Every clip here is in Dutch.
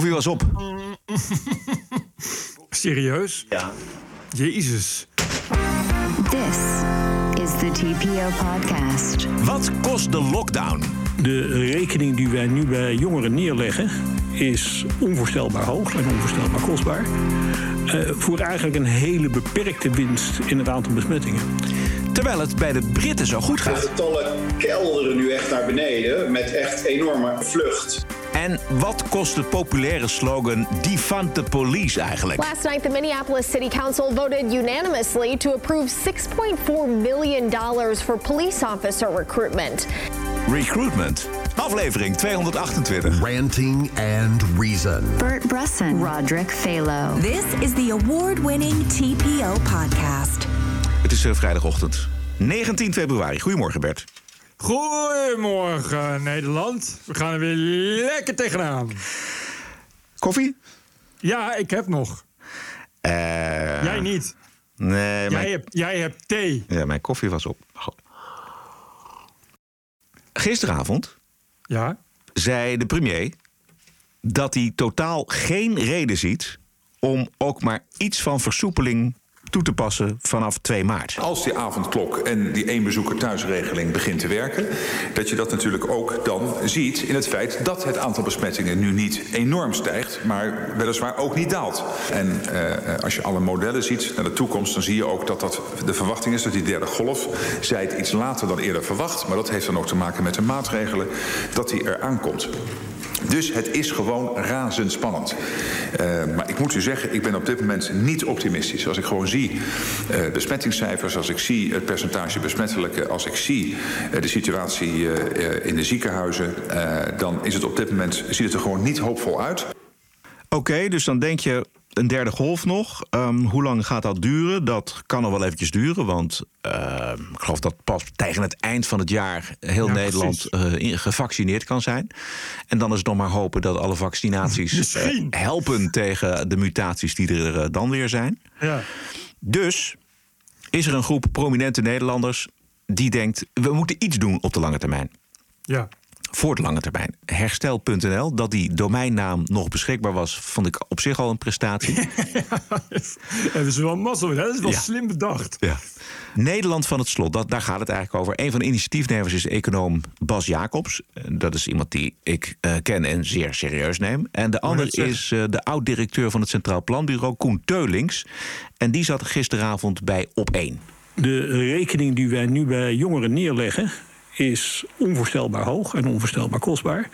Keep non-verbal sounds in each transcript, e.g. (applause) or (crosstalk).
Koffie was op. Serieus? Ja. Jezus. This is the TPO podcast. Wat kost de lockdown? De rekening die wij nu bij jongeren neerleggen is onvoorstelbaar hoog en onvoorstelbaar kostbaar. Uh, voor eigenlijk een hele beperkte winst in het aantal besmettingen. Terwijl het bij de Britten zo goed De gaat. getallen kelderen nu echt naar beneden met echt enorme vlucht. En wat kost de populaire slogan Defund the Police eigenlijk? Last night, the Minneapolis City Council voted unanimously to approve $6.4 million for police officer recruitment. Recruitment. Aflevering 228. Ranting and Reason. Bert Bresson, Roderick Phalo. This is the award-winning TPO podcast. Het is eh, vrijdagochtend 19 februari. Goedemorgen Bert. Goedemorgen Nederland. We gaan er weer lekker tegenaan. Koffie? Ja, ik heb nog. Eh, Jij niet. Nee, Jij mijn, hebt, jij hebt thee. ja, mijn koffie was op. Gisteravond Ja. zei de premier dat hij totaal geen reden ziet om ook maar iets van versoepeling toe te passen vanaf 2 maart. Als die avondklok en die één bezoeker thuisregeling begint te werken, dat je dat natuurlijk ook dan ziet in het feit dat het aantal besmettingen nu niet enorm stijgt, maar weliswaar ook niet daalt. En eh, als je alle modellen ziet naar de toekomst, dan zie je ook dat dat de verwachting is dat die derde golf, zij het iets later dan eerder verwacht, maar dat heeft dan ook te maken met de maatregelen, dat die eraan komt. Dus het is gewoon razendspannend. Uh, maar ik moet u zeggen, ik ben op dit moment niet optimistisch. Als ik gewoon zie uh, besmettingscijfers, als ik zie het percentage besmettelijke, als ik zie uh, de situatie in de ziekenhuizen, dan is het op dit moment ziet het er gewoon niet hoopvol uit. Oké, dus dan denk je een derde golf nog. Um, hoe lang gaat dat duren? Dat kan nog wel eventjes duren, want uh, ik geloof dat pas tegen het eind van het jaar heel Ja, Nederland uh, gevaccineerd kan zijn. En dan is het nog maar hopen dat alle vaccinaties uh, helpen tegen de mutaties die er uh, dan weer zijn. Ja. Dus is er een groep prominente Nederlanders die denkt: we moeten iets doen op de lange termijn. Ja. Voor de lange termijn. Herstel.nl, dat die domeinnaam nog beschikbaar was, vond ik op zich al een prestatie. (laughs) Hebben ze wel mazzel. Dat is wel Ja. slim bedacht. Ja. Nederland van het slot, dat, daar gaat het eigenlijk over. Een van de initiatiefnemers is econoom Bas Jacobs. Eh, Dat is iemand die ik eh, ken en zeer serieus neem. En de ander is eh, de oud-directeur van het Centraal Planbureau, Koen Teulings. En die zat gisteravond bij Op 1. De rekening die wij nu bij jongeren neerleggen is onvoorstelbaar hoog en onvoorstelbaar kostbaar.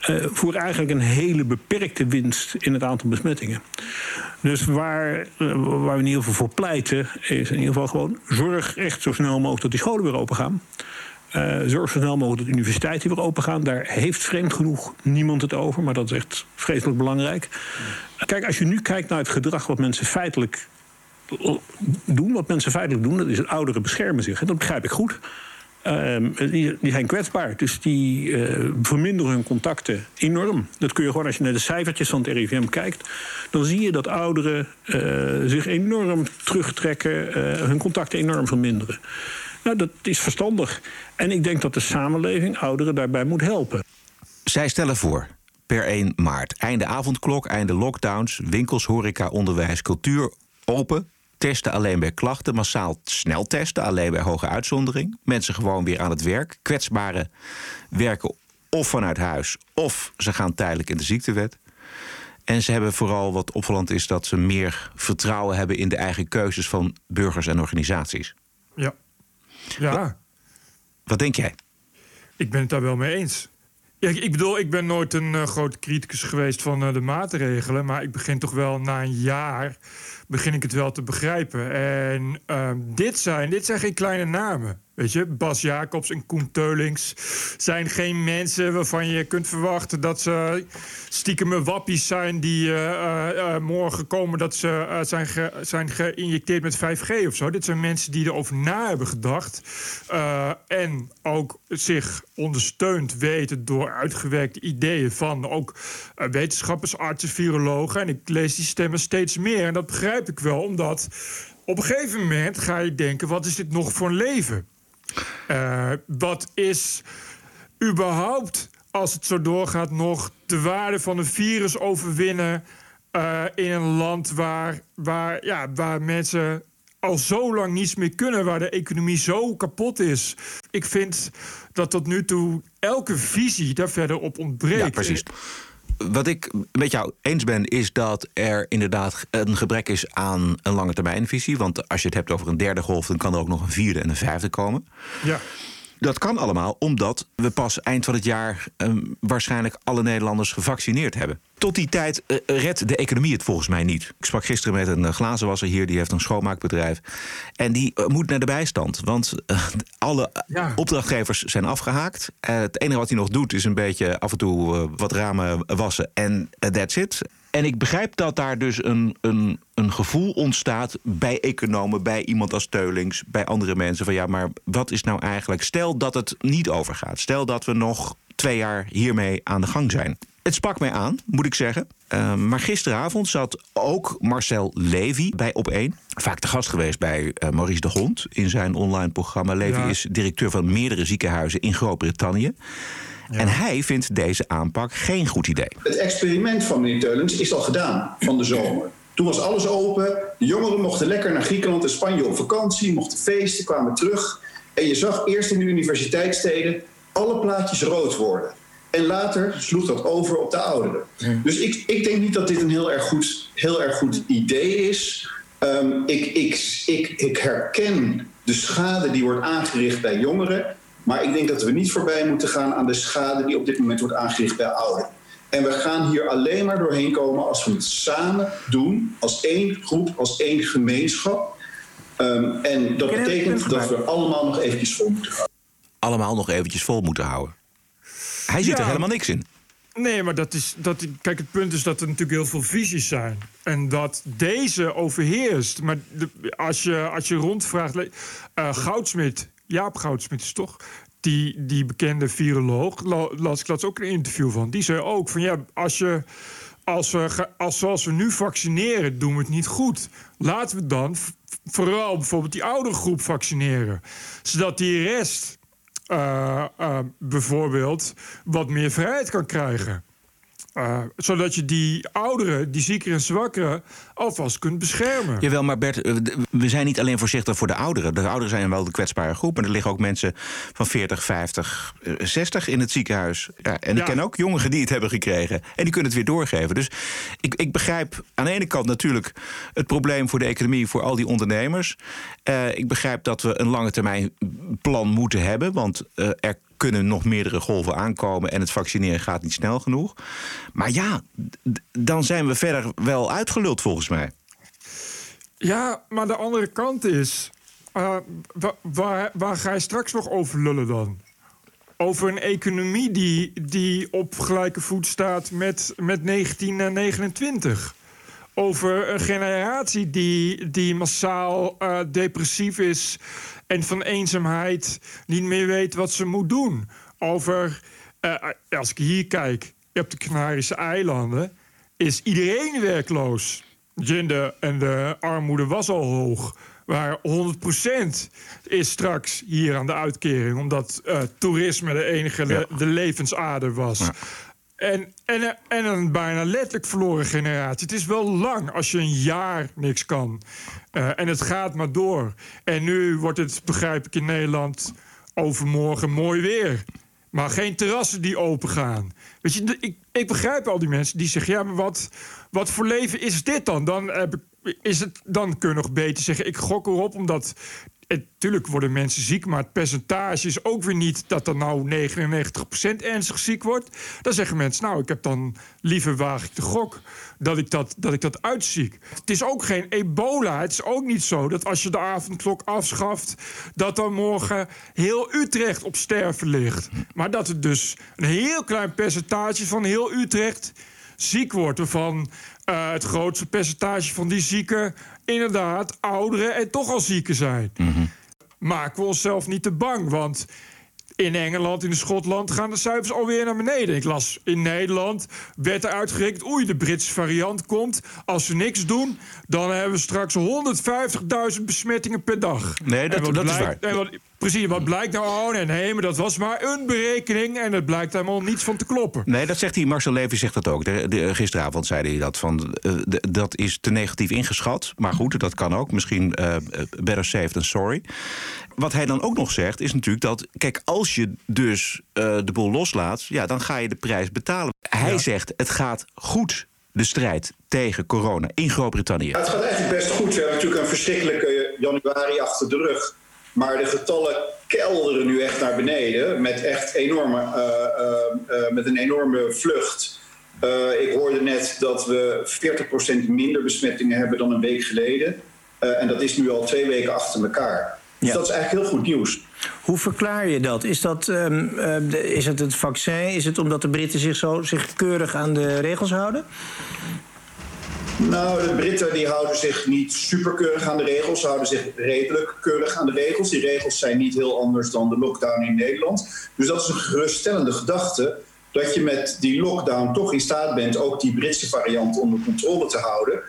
Eh, voor eigenlijk een hele beperkte winst in het aantal besmettingen. Dus waar, eh, waar we in ieder geval voor pleiten, is in ieder geval gewoon zorg echt zo snel mogelijk dat die scholen weer open gaan. Eh, zorg zo snel mogelijk dat universiteiten weer open gaan. Daar heeft vreemd genoeg niemand het over, maar dat is echt vreselijk belangrijk. Kijk, als je nu kijkt naar het gedrag wat mensen feitelijk doen, wat mensen feitelijk doen, dat is het ouderen beschermen zich. En dat begrijp ik goed. Ehm, die, zijn kwetsbaar, dus die eh, verminderen hun contacten enorm. Dat kun je gewoon, als je naar de cijfertjes van het RIVM kijkt... dan zie je dat ouderen eh, zich enorm terugtrekken, eh, hun contacten enorm verminderen. Nou, dat is verstandig. En ik denk dat de samenleving ouderen daarbij moet helpen. Zij stellen voor, per 1 maart, einde avondklok, einde lockdowns... winkels, horeca, onderwijs, cultuur open... Testen alleen bij klachten, massaal snel testen, alleen bij hoge uitzondering. Mensen gewoon weer aan het werk. Kwetsbaren werken of vanuit huis, of ze gaan tijdelijk in de ziektewet. En ze hebben vooral wat opvallend is dat ze meer vertrouwen hebben in de eigen keuzes van burgers en organisaties. Ja. Ja. Wat denk jij? Ik ben het daar wel mee eens. Ja, ik bedoel, ik ben nooit een uh, grote criticus geweest van uh, de maatregelen. Maar ik begin toch wel na een jaar begin ik het wel te begrijpen. En uh, dit, zijn, dit zijn geen kleine namen. Weet je, Bas Jacobs en Koen Teulings zijn geen mensen waarvan je kunt verwachten dat ze stiekem wappies zijn die uh, morgen komen dat ze zijn, ge, zijn geïnjecteerd met 5G of zo. Dit zijn mensen die erover na hebben gedacht en ook zich ondersteund weten door uitgewerkte ideeën van ook wetenschappers, artsen, virologen. En ik lees die stemmen steeds meer en dat begrijp ik wel, omdat op een gegeven moment ga je denken: wat is dit nog voor een leven? Uh, wat is überhaupt als het zo doorgaat, nog de waarde van een virus overwinnen. eh, in een land waar, waar, ja, waar mensen al zo lang niets meer kunnen, waar de economie zo kapot is. Ik vind dat tot nu toe elke visie daar verder op ontbreekt. Ja, precies. Wat ik met jou eens ben, is dat er inderdaad een gebrek is aan een lange termijnvisie. Want als je het hebt over een derde golf, dan kan er ook nog een vierde en een vijfde komen. Ja. Dat kan allemaal omdat we pas eind van het jaar ehm, waarschijnlijk alle Nederlanders gevaccineerd hebben. Tot die tijd eh, redt de economie het volgens mij niet. Ik sprak gisteren met een eh, glazenwasser hier, die heeft een schoonmaakbedrijf. En die eh, moet naar de bijstand. Want eh, alle Ja. opdrachtgevers zijn afgehaakt. Eh, het enige wat hij nog doet is een beetje af en toe eh, wat ramen wassen. En eh, that's it. En ik begrijp dat daar dus een, een, een gevoel ontstaat bij economen, bij iemand als Teulings, bij andere mensen. Van ja, maar wat is nou eigenlijk? Stel dat het niet overgaat. Stel dat we nog twee jaar hiermee aan de gang zijn. Het sprak mij aan, moet ik zeggen. Uh, maar gisteravond zat ook Marcel Levy bij Op1. Vaak de gast geweest bij uh, Maurice de Hond in zijn online programma. Levy Ja. is directeur van meerdere ziekenhuizen in Groot-Brittannië. En hij vindt deze aanpak geen goed idee. Het experiment van meneer Teulens is al gedaan van de zomer. Toen was alles open. De jongeren mochten lekker naar Griekenland en Spanje op vakantie, mochten feesten, kwamen terug. En je zag eerst in de universiteitssteden alle plaatjes rood worden. En later sloeg dat over op de ouderen. Dus ik, ik denk niet dat dit een heel erg goed, heel erg goed idee is. Um, ik, ik, ik, ik herken de schade die wordt aangericht bij jongeren. Maar ik denk dat we niet voorbij moeten gaan aan de schade die op dit moment wordt aangericht bij ouderen. En we gaan hier alleen maar doorheen komen als we het samen doen, als één groep, als één gemeenschap. Um, en dat betekent dat we allemaal nog eventjes vol moeten houden. Allemaal nog eventjes vol moeten houden. Hij ziet Ja. er helemaal niks in. Nee, maar dat is, dat, kijk, het punt is dat er natuurlijk heel veel visies zijn. En dat deze overheerst. Maar de, als, je, als je rondvraagt... eh, Goudsmit, Jaap Goudsmit is toch... Die, die bekende viroloog, la- las ik laatst ook een interview van... die zei ook van ja, als je... Als we, als zoals we nu vaccineren, doen we het niet goed. Laten we dan vooral bijvoorbeeld die oudere groep vaccineren. Zodat die rest bijvoorbeeld wat meer vrijheid kan krijgen. Eh, zodat je die ouderen, die ziekeren en zwakkeren, alvast kunt beschermen. Jawel, maar Bert, eh, we zijn niet alleen voorzichtig voor de ouderen. De ouderen zijn wel de kwetsbare groep. Maar er liggen ook mensen van 40, 50, eh, 60 in het ziekenhuis. Ja, en ik Ja. ken ook jongeren die het hebben gekregen. En die kunnen het weer doorgeven. Dus ik, ik begrijp aan de ene kant natuurlijk het probleem voor de economie, voor al die ondernemers. Eh, ik begrijp dat we een lange termijn plan moeten hebben. Want er kunnen nog meerdere golven aankomen en het vaccineren gaat niet snel genoeg. Maar ja, dan zijn we verder wel uitgeluld volgens mij. Ja, maar de andere kant is... eh, wa- waar, waar ga je straks nog over lullen dan? Over een economie die, die op gelijke voet staat met, met 1929. Over een generatie die, die massaal eh, depressief is... en van eenzaamheid niet meer weet wat ze moet doen. Over, eh, als ik hier kijk, op de Canarische eilanden... is iedereen werkloos. En de, en de armoede was al hoog. Maar 100% is straks hier aan de uitkering... omdat eh, toerisme de enige le- de levensader was. En, en, en een bijna letterlijk verloren generatie. Het is wel lang als je een jaar niks kan. Eh, en het gaat maar door. En nu wordt het, begrijp ik, in Nederland overmorgen mooi weer. Maar geen terrassen die open gaan. Weet je, ik, ik begrijp al die mensen die zeggen: ja, maar wat, wat voor leven is dit dan? Dan, is het, dan kun je nog beter zeggen: ik gok erop, omdat. Natuurlijk worden mensen ziek, maar het percentage is ook weer niet dat er nou 99% ernstig ziek wordt. Dan zeggen mensen: Nou, ik heb dan liever waag ik de gok dat ik dat, dat ik dat uitziek. Het is ook geen ebola. Het is ook niet zo dat als je de avondklok afschaft, dat dan morgen heel Utrecht op sterven ligt. Maar dat het dus een heel klein percentage van heel Utrecht ziek wordt. Waarvan eh, het grootste percentage van die zieken inderdaad ouderen en toch al zieken zijn. Maken we onszelf niet te bang, want in Engeland, in Schotland gaan de cijfers alweer naar beneden. Ik las in Nederland, werd er uitgerekend... oei, de Britse variant komt. Als we niks doen, dan hebben we straks 150.000 besmettingen per dag. Nee, dat- dat is waar. En wat, Precies, wat blijkt nou? Oh nee, nee, maar dat was maar een berekening en het blijkt helemaal niets van te kloppen. Nee, dat zegt hij. Marcel Levy zegt dat ook. De, de, gisteravond zei hij dat. Van, eh, de- dat is te negatief ingeschat. Maar goed, dat kan ook. Misschien eh, better safe than sorry. Wat hij dan ook nog zegt, is natuurlijk dat... Kijk, als je dus eh, de boel loslaat, ja, dan ga je de prijs betalen. Hij zegt, het gaat goed, de strijd tegen corona in Groot-Brittannië. Ja, het gaat eigenlijk best goed. We hebben natuurlijk een verschrikkelijke januari achter de rug. Maar de getallen kelderen nu echt naar beneden. Met echt enorme, eh, eh, eh, met een enorme vlucht. Ik hoorde net dat we 40% minder besmettingen hebben dan een week geleden. En dat is nu al twee weken achter elkaar. Dus Ja. dat is eigenlijk heel goed nieuws. Hoe verklaar je dat? Is, dat ehm, eh, de- is het het vaccin? Is het omdat de Britten zich zo zich keurig aan de regels houden? Nou, de Britten die houden zich niet superkeurig aan de regels. Ze houden zich redelijk keurig aan de regels. Die regels zijn niet heel anders dan de lockdown in Nederland. Dus dat is een geruststellende gedachte. Dat je met die lockdown toch in staat bent ook die Britse variant onder controle te houden.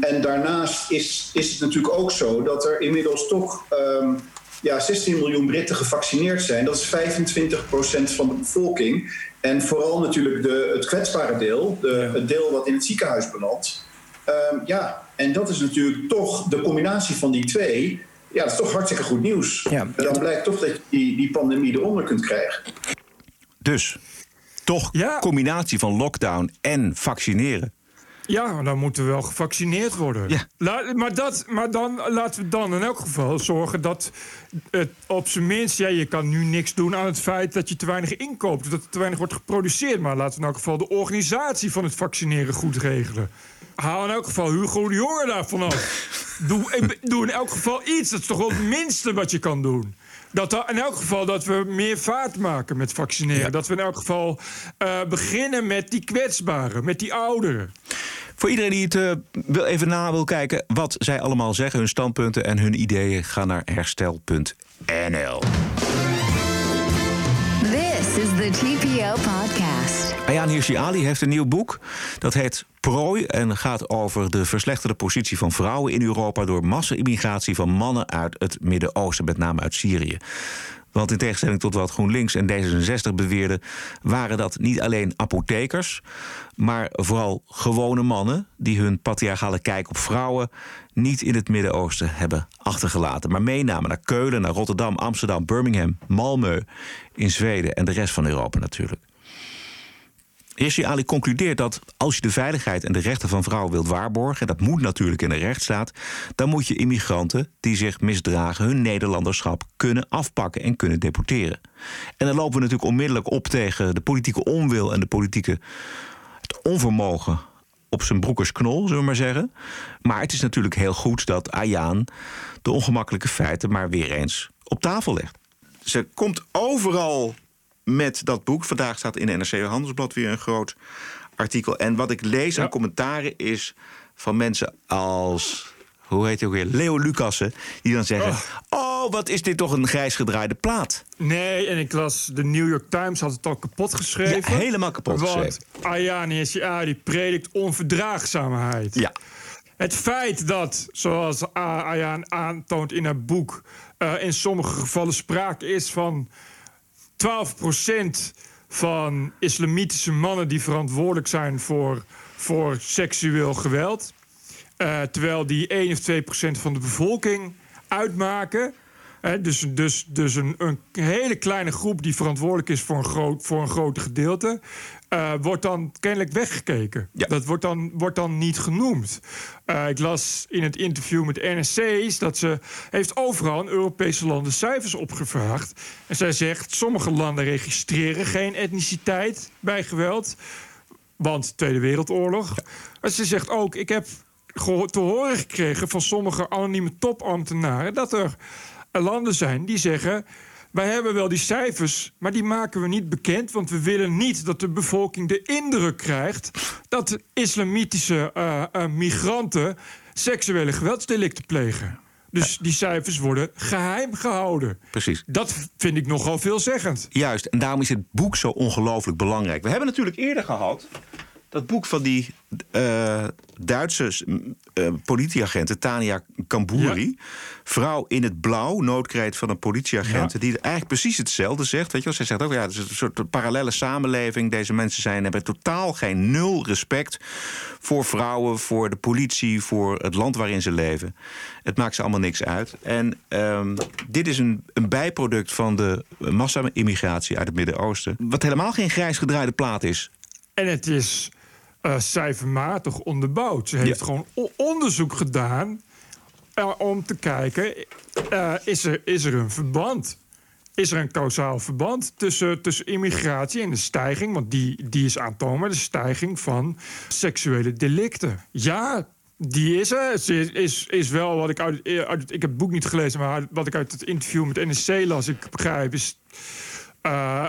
En daarnaast is, is het natuurlijk ook zo dat er inmiddels toch ehm, ja, 16 miljoen Britten gevaccineerd zijn. Dat is 25% van de bevolking. En vooral natuurlijk de, het kwetsbare deel, de, het deel wat in het ziekenhuis belandt. Ehm, ja, en dat is natuurlijk toch de combinatie van die twee. Ja, dat is toch hartstikke goed nieuws. Ja. Dan blijkt toch dat je die, die pandemie eronder kunt krijgen. Dus toch Ja. combinatie van lockdown en vaccineren. Ja, maar dan moeten we wel gevaccineerd worden. Ja. La- maar, dat, maar dan laten we dan in elk geval zorgen dat het op zijn minst... Ja, je kan nu niks doen aan het feit dat je te weinig inkoopt. Dat er te weinig wordt geproduceerd. Maar laten we in elk geval de organisatie van het vaccineren goed regelen. Haal in elk geval Hugo de Jonge daarvan af. doe, in elk geval iets. Dat is toch wel het minste wat je kan doen. Dat er, in elk geval dat we meer vaart maken met vaccineren. Dat we in elk geval eh, beginnen met die kwetsbaren, met die ouderen. Voor iedereen die het eh, wil even na wil kijken wat zij allemaal zeggen, hun standpunten en hun ideeën, ga naar herstel.nl. This is the TPO podcast. Ayaan Hirsi Ali heeft een nieuw boek. Dat heet Prooi en gaat over de verslechterde positie van vrouwen in Europa door massa-immigratie van mannen uit het Midden-Oosten, met name uit Syrië. Want in tegenstelling tot wat GroenLinks en D66 beweerden, waren dat niet alleen apothekers, maar vooral gewone mannen die hun patriarchale kijk op vrouwen niet in het Midden-Oosten hebben achtergelaten, maar meenamen naar Keulen, naar Rotterdam, Amsterdam, Birmingham, Malmö, in Zweden en de rest van Europa natuurlijk. Hirsi Ali concludeert dat als je de veiligheid en de rechten van vrouwen wilt waarborgen, en dat moet natuurlijk in een rechtsstaat, dan moet je immigranten die zich misdragen hun Nederlanderschap kunnen afpakken en kunnen deporteren. En dan lopen we natuurlijk onmiddellijk op tegen de politieke onwil en de politieke het onvermogen op zijn broekers knol, zullen we maar zeggen. Maar het is natuurlijk heel goed dat Ayaan de ongemakkelijke feiten maar weer eens op tafel legt. Ze komt overal met dat boek. Vandaag staat in NRC Handelsblad weer een groot artikel. En wat ik lees aan commentaren is van mensen als... Hoe heet hij ook weer? Leo Lucassen. Die dan zeggen... Oh. wat is dit toch een grijs gedraaide plaat. Nee, en ik las, de New York Times had het al kapot geschreven. Ja, helemaal kapot Want geschreven. Ayani SCA die predikt onverdraagzaamheid. Ja. Het feit dat, zoals A- Ayaan aantoont in haar boek... eh, in sommige gevallen sprake is van 12% van islamitische mannen... die verantwoordelijk zijn voor, voor seksueel geweld... Eh, terwijl die 1 of 2 procent van de bevolking uitmaken. Dus dus, dus een, een hele kleine groep die verantwoordelijk is voor een, groot, voor een groot gedeelte. eh, wordt dan kennelijk weggekeken. Ja. Dat wordt dan, wordt dan niet genoemd. Eh, ik las in het interview met NSC's dat ze heeft overal in Europese landen cijfers opgevraagd. En zij zegt: sommige landen registreren geen etniciteit bij geweld. Want Tweede Wereldoorlog. Maar ze zegt ook: ik heb te horen gekregen van sommige anonieme topambtenaren dat er landen zijn die zeggen. Wij hebben wel die cijfers, maar die maken we niet bekend. Want we willen niet dat de bevolking de indruk krijgt. dat islamitische eh, eh, migranten seksuele geweldsdelicten plegen. Dus die cijfers worden geheim gehouden. Precies. Dat vind ik nogal veelzeggend. Juist, en daarom is het boek zo ongelooflijk belangrijk. We hebben natuurlijk eerder gehad Dat boek van die uh, Duitse uh, politieagenten, Tania Kambouri. Vrouw in het blauw, noodkreet van een politieagent. Die eigenlijk precies hetzelfde zegt. Weet je wel? Zij zegt ook, ja, het is een soort parallele samenleving. Deze mensen zijn, hebben totaal geen nul respect voor vrouwen, voor de politie, voor het land waarin ze leven. Het maakt ze allemaal niks uit. En um, dit is een, een bijproduct van de massa-immigratie uit het Midden-Oosten. Wat helemaal geen grijs gedraaide plaat is. En het is uh, cijfermatig onderbouwd. Ze heeft gewoon onderzoek gedaan uh, om te kijken: uh, is, er, is er een verband? Is er een kausaal verband tussen, tussen immigratie en de stijging, want die, die is aantoonbaar, de stijging van seksuele delicten? Ja, die is er. Is, is, is wel wat ik uit, uit, Ik heb het boek niet gelezen, maar wat ik uit het interview met NSC las, ik begrijp, is. Uh,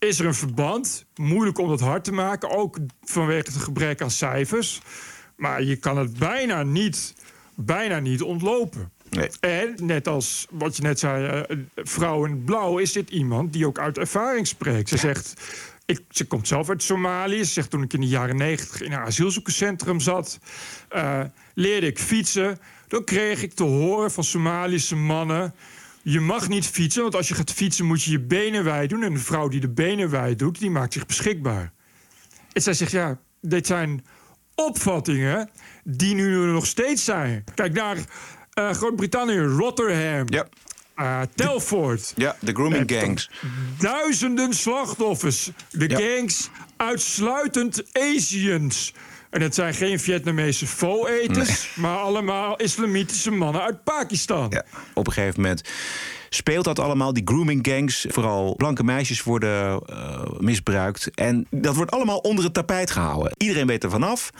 is er een verband. Moeilijk om dat hard te maken, ook vanwege het gebrek aan cijfers. Maar je kan het bijna niet, bijna niet ontlopen. Nee. En net als wat je net zei, uh, vrouw in blauw, is dit iemand die ook uit ervaring spreekt. Ze zegt. Ik, ze komt zelf uit Somalië. Ze zegt toen ik in de jaren negentig in een asielzoekerscentrum zat, uh, leerde ik fietsen. Dan kreeg ik te horen van Somalische mannen je mag niet fietsen, want als je gaat fietsen moet je je benen wijd doen. En een vrouw die de benen wijd doet, die maakt zich beschikbaar. En zij zegt, ja, dit zijn opvattingen die nu nog steeds zijn. Kijk naar uh, Groot-Brittannië, Rotterdam. Ja. Uh, Telford. Ja, de grooming gangs. Duizenden slachtoffers. De gangs uitsluitend Asians. En het zijn geen Vietnamese faux-eters, maar allemaal islamitische mannen uit Pakistan. Ja, op een gegeven moment speelt dat allemaal. Die grooming gangs, vooral blanke meisjes worden uh, misbruikt. En dat wordt allemaal onder het tapijt gehouden. Iedereen weet er vanaf.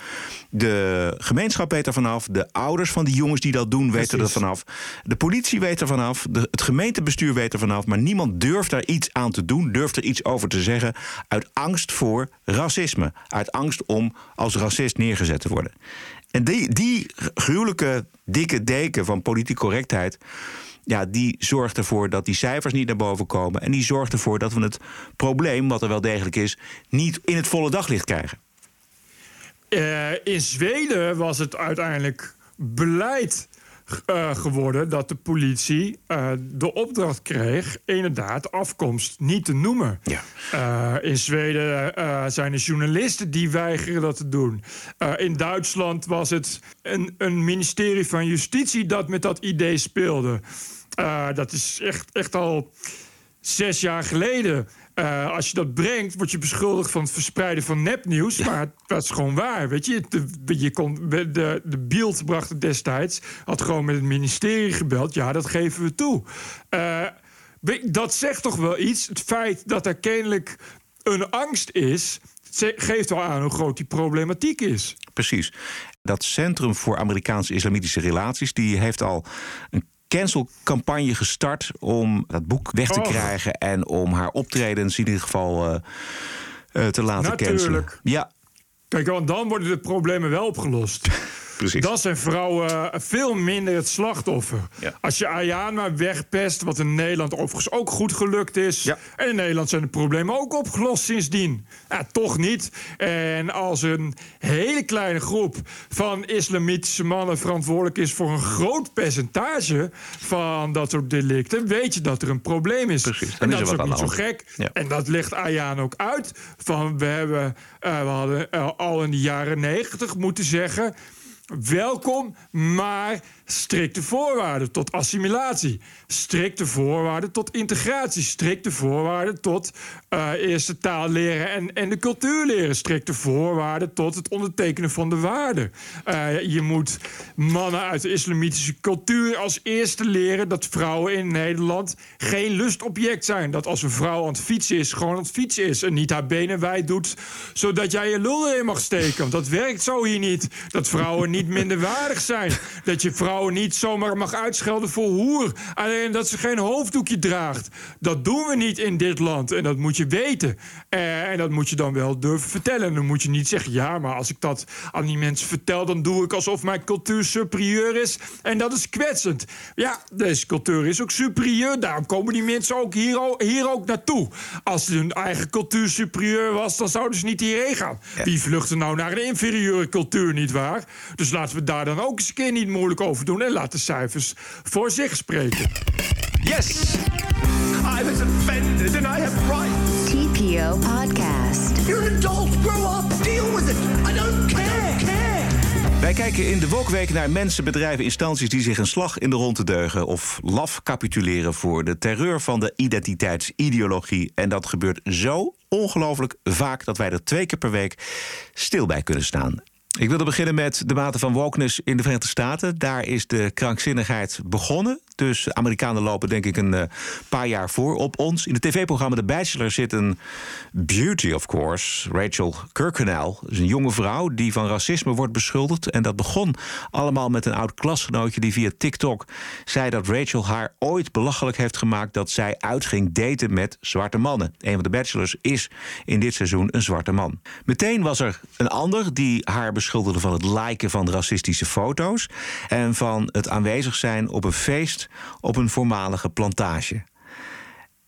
De gemeenschap weet er vanaf. De ouders van die jongens die dat doen weten er vanaf. De politie weet er vanaf. De, het gemeentebestuur weet er vanaf. Maar niemand durft daar iets aan te doen, durft er iets over te zeggen. Uit angst voor racisme. Uit angst om als racist neergezet te worden. En die, die gruwelijke dikke deken van politieke correctheid ja, die zorgt ervoor dat die cijfers niet naar boven komen. En die zorgt ervoor dat we het probleem, wat er wel degelijk is, niet in het volle daglicht krijgen. Uh, in Zweden was het uiteindelijk beleid uh, geworden dat de politie uh, de opdracht kreeg inderdaad afkomst niet te noemen. Ja. Uh, in Zweden zijn er journalisten die weigeren dat te doen. in Duitsland was het een, een, ministerie van Justitie dat met dat idee speelde. dat is echt, echt al zes jaar geleden. Uh, als je dat brengt, word je beschuldigd van het verspreiden van nepnieuws. Ja. Maar dat is gewoon waar. Weet je, de, je kon, de, de Beeld bracht het destijds, had gewoon met het ministerie gebeld. Ja, dat geven we toe. Uh, dat zegt toch wel iets. Het feit dat er kennelijk een angst is, geeft wel aan hoe groot die problematiek is. Precies. Dat Centrum voor Amerikaanse Islamitische Relaties, die heeft al een cancelcampagne gestart om dat boek weg te krijgen en om haar optredens in ieder geval uh, uh, te laten Natuurlijk. cancelen. Ja. Kijk, want dan worden de problemen wel opgelost. Precies. Dat zijn vrouwen veel minder het slachtoffer. Ja. Als je Ayana wegpest, wat in Nederland overigens ook goed gelukt is. Ja. En in Nederland zijn de problemen ook opgelost sindsdien. Ja, toch niet. En als een hele kleine groep van islamitische mannen verantwoordelijk is voor een groot percentage van dat soort delicten, weet je dat er een probleem is. Precies. En Dan dat is ook niet zo gek. Ja. En dat legt Ayaan ook uit. Van we, hebben, uh, we hadden uh, al in de jaren negentig moeten zeggen. Welkom, maar strikte voorwaarden tot assimilatie. Strikte voorwaarden tot integratie. Strikte voorwaarden tot uh, eerste taal leren en, en de cultuur leren. Strikte voorwaarden tot het ondertekenen van de waarden. Uh, je moet mannen uit de islamitische cultuur als eerste leren dat vrouwen in Nederland geen lustobject zijn. Dat als een vrouw aan het fietsen is, gewoon aan het fietsen is. En niet haar benen wijd doet, zodat jij je lul erin mag steken. Want dat werkt zo hier niet. Dat vrouwen niet minderwaardig zijn. Dat je vrouwen niet zomaar mag uitschelden voor hoer. Alleen dat ze geen hoofddoekje draagt. Dat doen we niet in dit land. En dat moet je weten. Eh, en dat moet je dan wel durven vertellen. Dan moet je niet zeggen: ja, maar als ik dat aan die mensen vertel, dan doe ik alsof mijn cultuur superieur is. En dat is kwetsend. Ja, deze cultuur is ook superieur. Daarom komen die mensen ook hier, hier ook naartoe. Als hun eigen cultuur superieur was, dan zouden ze niet hierheen gaan. Wie vluchten nou naar een inferieure cultuur, niet waar? Dus laten we daar dan ook eens een keer niet moeilijk over doen en laat de cijfers voor zich spreken. Yes! I was offended and I have rights. TPO Podcast. You're an adult. Grow up. Deal with it. I don't care. care. Wij kijken in de Wokweek naar mensen, bedrijven, instanties die zich een slag in de ronde deugen of laf capituleren voor de terreur van de identiteitsideologie. En dat gebeurt zo ongelooflijk vaak dat wij er twee keer per week stil bij kunnen staan. Ik wilde beginnen met de mate van wokeness in de Verenigde Staten. Daar is de krankzinnigheid begonnen. Dus Amerikanen lopen denk ik een uh, paar jaar voor op ons. In het tv-programma The Bachelor zit een beauty, of course. Rachel Kirkconnell. is een jonge vrouw die van racisme wordt beschuldigd. En dat begon allemaal met een oud klasgenootje die via TikTok zei dat Rachel haar ooit belachelijk heeft gemaakt dat zij uitging daten met zwarte mannen. Een van de Bachelors is in dit seizoen een zwarte man. Meteen was er een ander die haar beschuldigde van het liken van racistische foto's en van het aanwezig zijn op een feest op een voormalige plantage.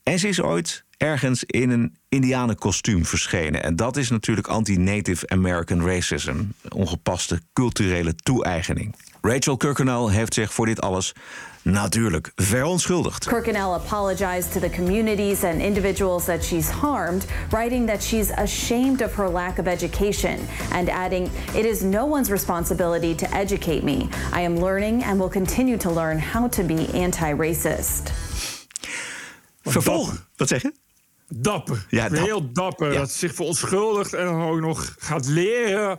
En ze is ooit ergens in een indianenkostuum verschenen. En dat is natuurlijk anti-Native American racism, ongepaste culturele toe-eigening. Rachel Kirkconnell heeft zich voor dit alles natuurlijk verontschuldigd. Kirkconnell apologized to the communities and individuals that she's harmed, writing that she's ashamed of her lack of education and adding, It is no one's responsibility to educate me. I am learning and will continue to learn how to be anti racist. Vervolg, wat zeg je? Dapper. Ja, dapper. Heel dapper. Ja. Dat ze zich verontschuldigt en dan ook nog gaat leren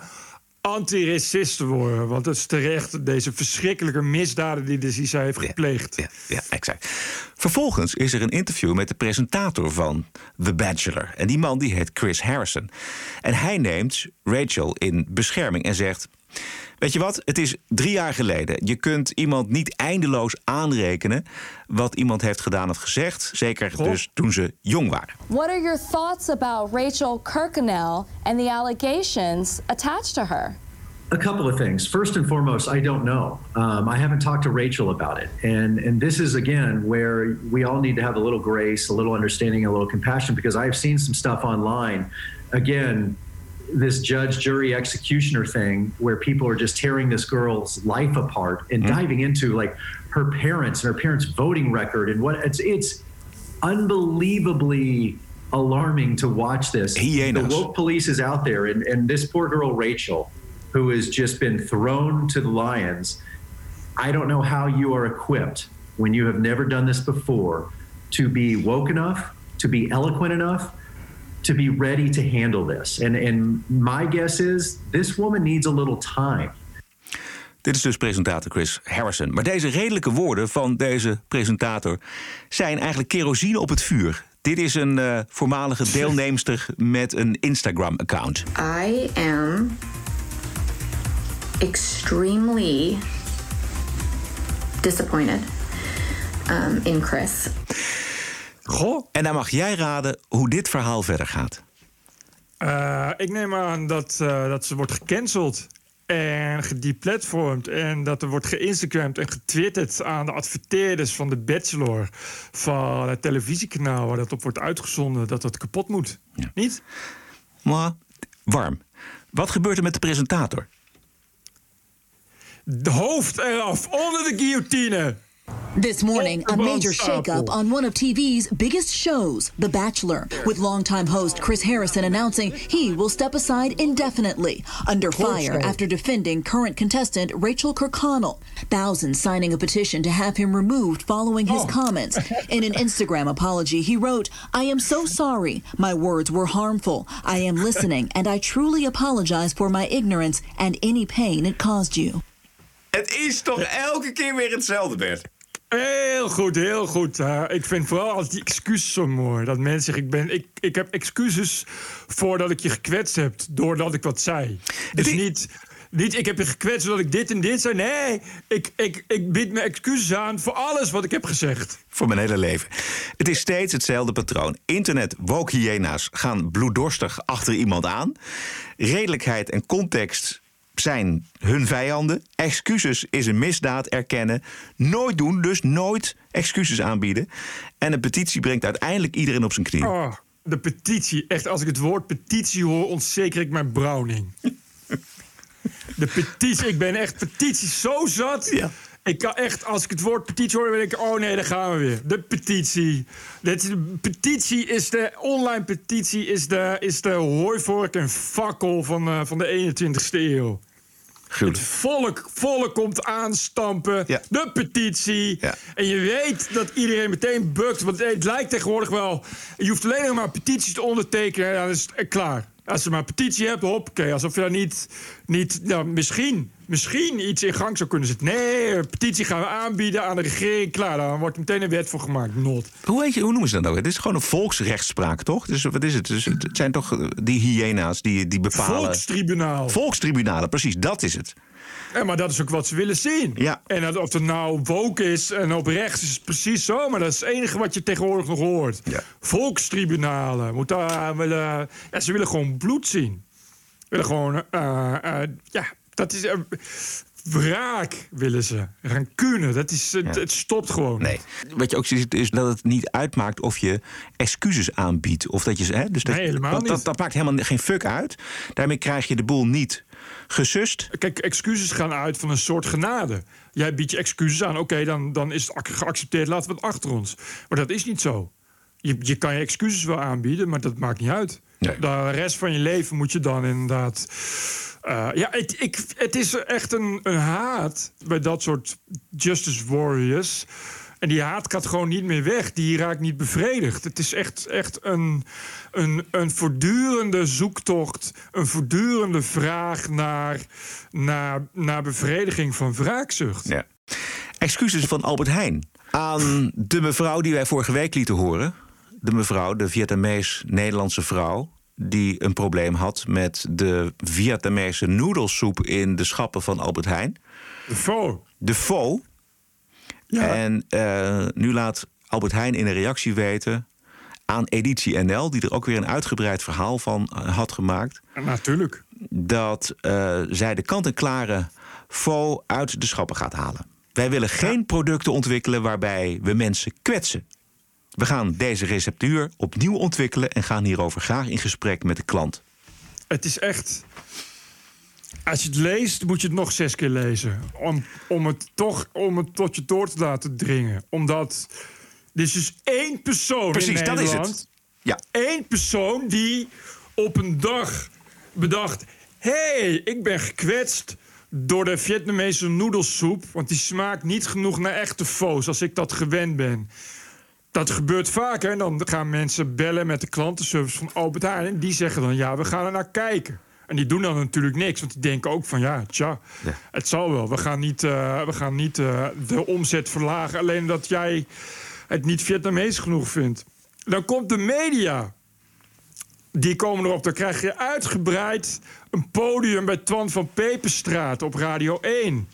antiracist worden. Want het is terecht deze verschrikkelijke misdaden die, die zij heeft gepleegd. Ja, ja, exact. Vervolgens is er een interview met de presentator van The Bachelor. En die man die heet Chris Harrison. En hij neemt Rachel in bescherming en zegt... Weet je wat, het is drie jaar geleden. Je kunt iemand niet eindeloos aanrekenen... wat iemand heeft gedaan of gezegd. Zeker dus toen ze jong waren. What are your thoughts about Rachel Kirkconnell and the allegations attached to her? A couple of things. First and foremost, I don't know. Um, I haven't talked to Rachel about it, and and this is again where we all need to have a little grace, a little understanding, a little compassion, because I've seen some stuff online. Again, this judge, jury, executioner thing, where people are just tearing this girl's life apart and diving into like her parents and her parents' voting record and what it's it's unbelievably alarming to watch this. The woke police is out there, and, and this poor girl, Rachel, who has just been thrown to the lions. I don't know how you are equipped when you have never done this before to be woke enough, to be eloquent enough, to be ready to handle this. And, and my guess is this woman needs a little time. Dit is dus presentator Chris Harrison. Maar deze redelijke woorden van deze presentator zijn eigenlijk kerosine op het vuur. Dit is een eh, voormalige deelnemster met een Instagram-account. I am extremely disappointed um, in Chris. Goh. En dan mag jij raden hoe dit verhaal verder gaat. Eh, ik neem aan dat, eh, dat ze wordt gecanceld en gedeplatformd... en dat er wordt geïnstagramd en getwitterd aan de adverteerders van de Bachelor... van het televisiekanaal waar dat op wordt uitgezonden... dat dat kapot moet. Niet? Maar warm. Wat gebeurt er met de presentator? De hoofd eraf, onder de guillotine. This morning, a major shakeup on one of TV's biggest shows, The Bachelor, with longtime host Chris Harrison announcing he will step aside indefinitely, under fire after defending current contestant Rachel Kirkconnell. Thousands signing a petition to have him removed following his comments. (laughs) In an Instagram apology, he wrote, I am so sorry. My words were harmful. I am listening, and I truly apologize for my ignorance and any pain it caused you. Het is toch elke keer weer hetzelfde, Bert? Heel goed, heel goed. Uh, ik vind vooral altijd die excuses zo mooi. Dat mensen zeggen, ik, ben, ik, ik heb excuses voordat ik je gekwetst heb... doordat ik wat zei. Dus niet, Niet, ik heb je gekwetst zodat ik dit en dit zei. Nee, ik, ik, ik bied mijn excuses aan voor alles wat ik heb gezegd. Voor mijn hele leven. Het is steeds hetzelfde patroon. Internet woke hyena's gaan bloeddorstig achter iemand aan. Redelijkheid en context zijn hun vijanden. Excuses is een misdaad erkennen. Nooit doen, dus nooit excuses aanbieden. En een petitie brengt uiteindelijk iedereen op zijn knieën. Oh, de petitie. Echt, als ik het woord petitie hoor, ontzeker ik mijn browning. (laughs) De petitie. Ik ben echt petitie zo zat. Ja. Ik kan echt, als ik het woord petitie hoor, dan denk ik... oh nee, daar gaan we weer. De petitie. De petitie is de... online petitie is de, is de hooivork en fakkel van, eh, van de 21ste eeuw. Het volk, volk komt aanstampen. Ja. De petitie. Ja. En je weet dat iedereen meteen bukt. Want het lijkt tegenwoordig wel... Je hoeft alleen nog maar petities te ondertekenen... en dan is het klaar. Als je maar een petitie hebt, hoppakee. Alsof je daar niet... niet nou, misschien, misschien iets in gang zou kunnen zetten. Nee, een petitie gaan we aanbieden aan de regering. Klaar, dan wordt er meteen een wet voor gemaakt. Not. Hoe, weet je, hoe noemen ze dat nou? Het is gewoon een volksrechtspraak, toch? Dus wat is het? Dus het zijn toch eh, die hyena's die, die bepalen... Volkstribunaal. Volkstribunalen, precies, dat is het. Ja, maar dat is ook wat ze willen zien. Ja. En dat, of het nou woke is en op rechts is het precies zo. Maar dat is het enige wat je tegenwoordig nog hoort. Ja. Volkstribunalen. Moet daar willen, ja, ze willen gewoon bloed zien. Willen gewoon... eh, eh, ja, dat is... eh, wraak willen ze. Rancune. Dat is, het, Ja. het stopt gewoon. Nee. Wat je ook ziet is dat het niet uitmaakt of je excuses aanbiedt. Of dat je, hè, dus dat, Nee, helemaal dat, dat, niet. dat maakt helemaal geen fuck uit. Daarmee krijg je de boel niet gesust. Kijk, excuses gaan uit van een soort genade. Jij biedt je excuses aan, oké, dan, dan is het ac- geaccepteerd, laten we het achter ons. Maar dat is niet zo. Je, je kan je excuses wel aanbieden, maar dat maakt niet uit. Nee. De rest van je leven moet je dan inderdaad. eh, ja, het, ik, het is echt een, een haat bij dat soort justice warriors. En die haat gaat gewoon niet meer weg. Die raakt niet bevredigd. Het is echt, echt een, een, een voortdurende zoektocht. Een voortdurende vraag naar, naar, naar bevrediging van wraakzucht. Ja. Excuses van Albert Heijn aan de mevrouw die wij vorige week lieten horen. De mevrouw, de Vietnamees-Nederlandse vrouw. Die een probleem had met de Vietnamese noedelsoep in de schappen van Albert Heijn. De faux. De faux. En eh, nu laat Albert Heijn in een reactie weten aan Editie NL, die er ook weer een uitgebreid verhaal van eh, had gemaakt. Natuurlijk. Dat eh, zij de kant-en-klare faux uit de schappen gaat halen. Wij willen geen producten ontwikkelen waarbij we mensen kwetsen. We gaan deze receptuur opnieuw ontwikkelen en gaan hierover graag in gesprek met de klant. Het is echt. Als je het leest, moet je het nog zes keer lezen. Om, om het toch om het tot je door te laten dringen. Omdat. Er is dus één persoon Precies, in dat is Nederland. het. Ja. Eén persoon die op een dag bedacht... hé, hey, ik ben gekwetst door de Vietnamese noedelsoep... want die smaakt niet genoeg naar echte foos als ik dat gewend ben. Dat gebeurt vaker. En dan gaan mensen bellen met de klantenservice van Albert Heijn... en die zeggen dan, ja, we gaan er naar kijken. En die doen dan natuurlijk niks, want die denken ook van... ja, tja, het zal wel. We gaan niet, eh, we gaan niet eh, de omzet verlagen... alleen omdat jij het niet Vietnamees genoeg vindt. Dan komt de media. Die komen erop. Dan krijg je uitgebreid een podium bij Twan van Peperstraat op Radio 1.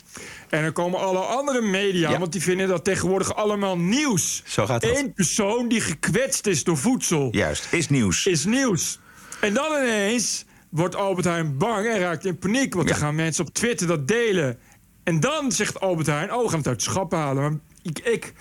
En dan komen alle andere media, want die vinden dat tegenwoordig allemaal nieuws. Zo gaat dat. Eén persoon die gekwetst is door voedsel. Juist, is nieuws. Is nieuws. En dan ineens wordt Albert Heijn bang en raakt in paniek. Want dan gaan mensen op Twitter dat delen. En dan zegt Albert Heijn, oh, we gaan het uit de schappen halen. Maar ik, ik,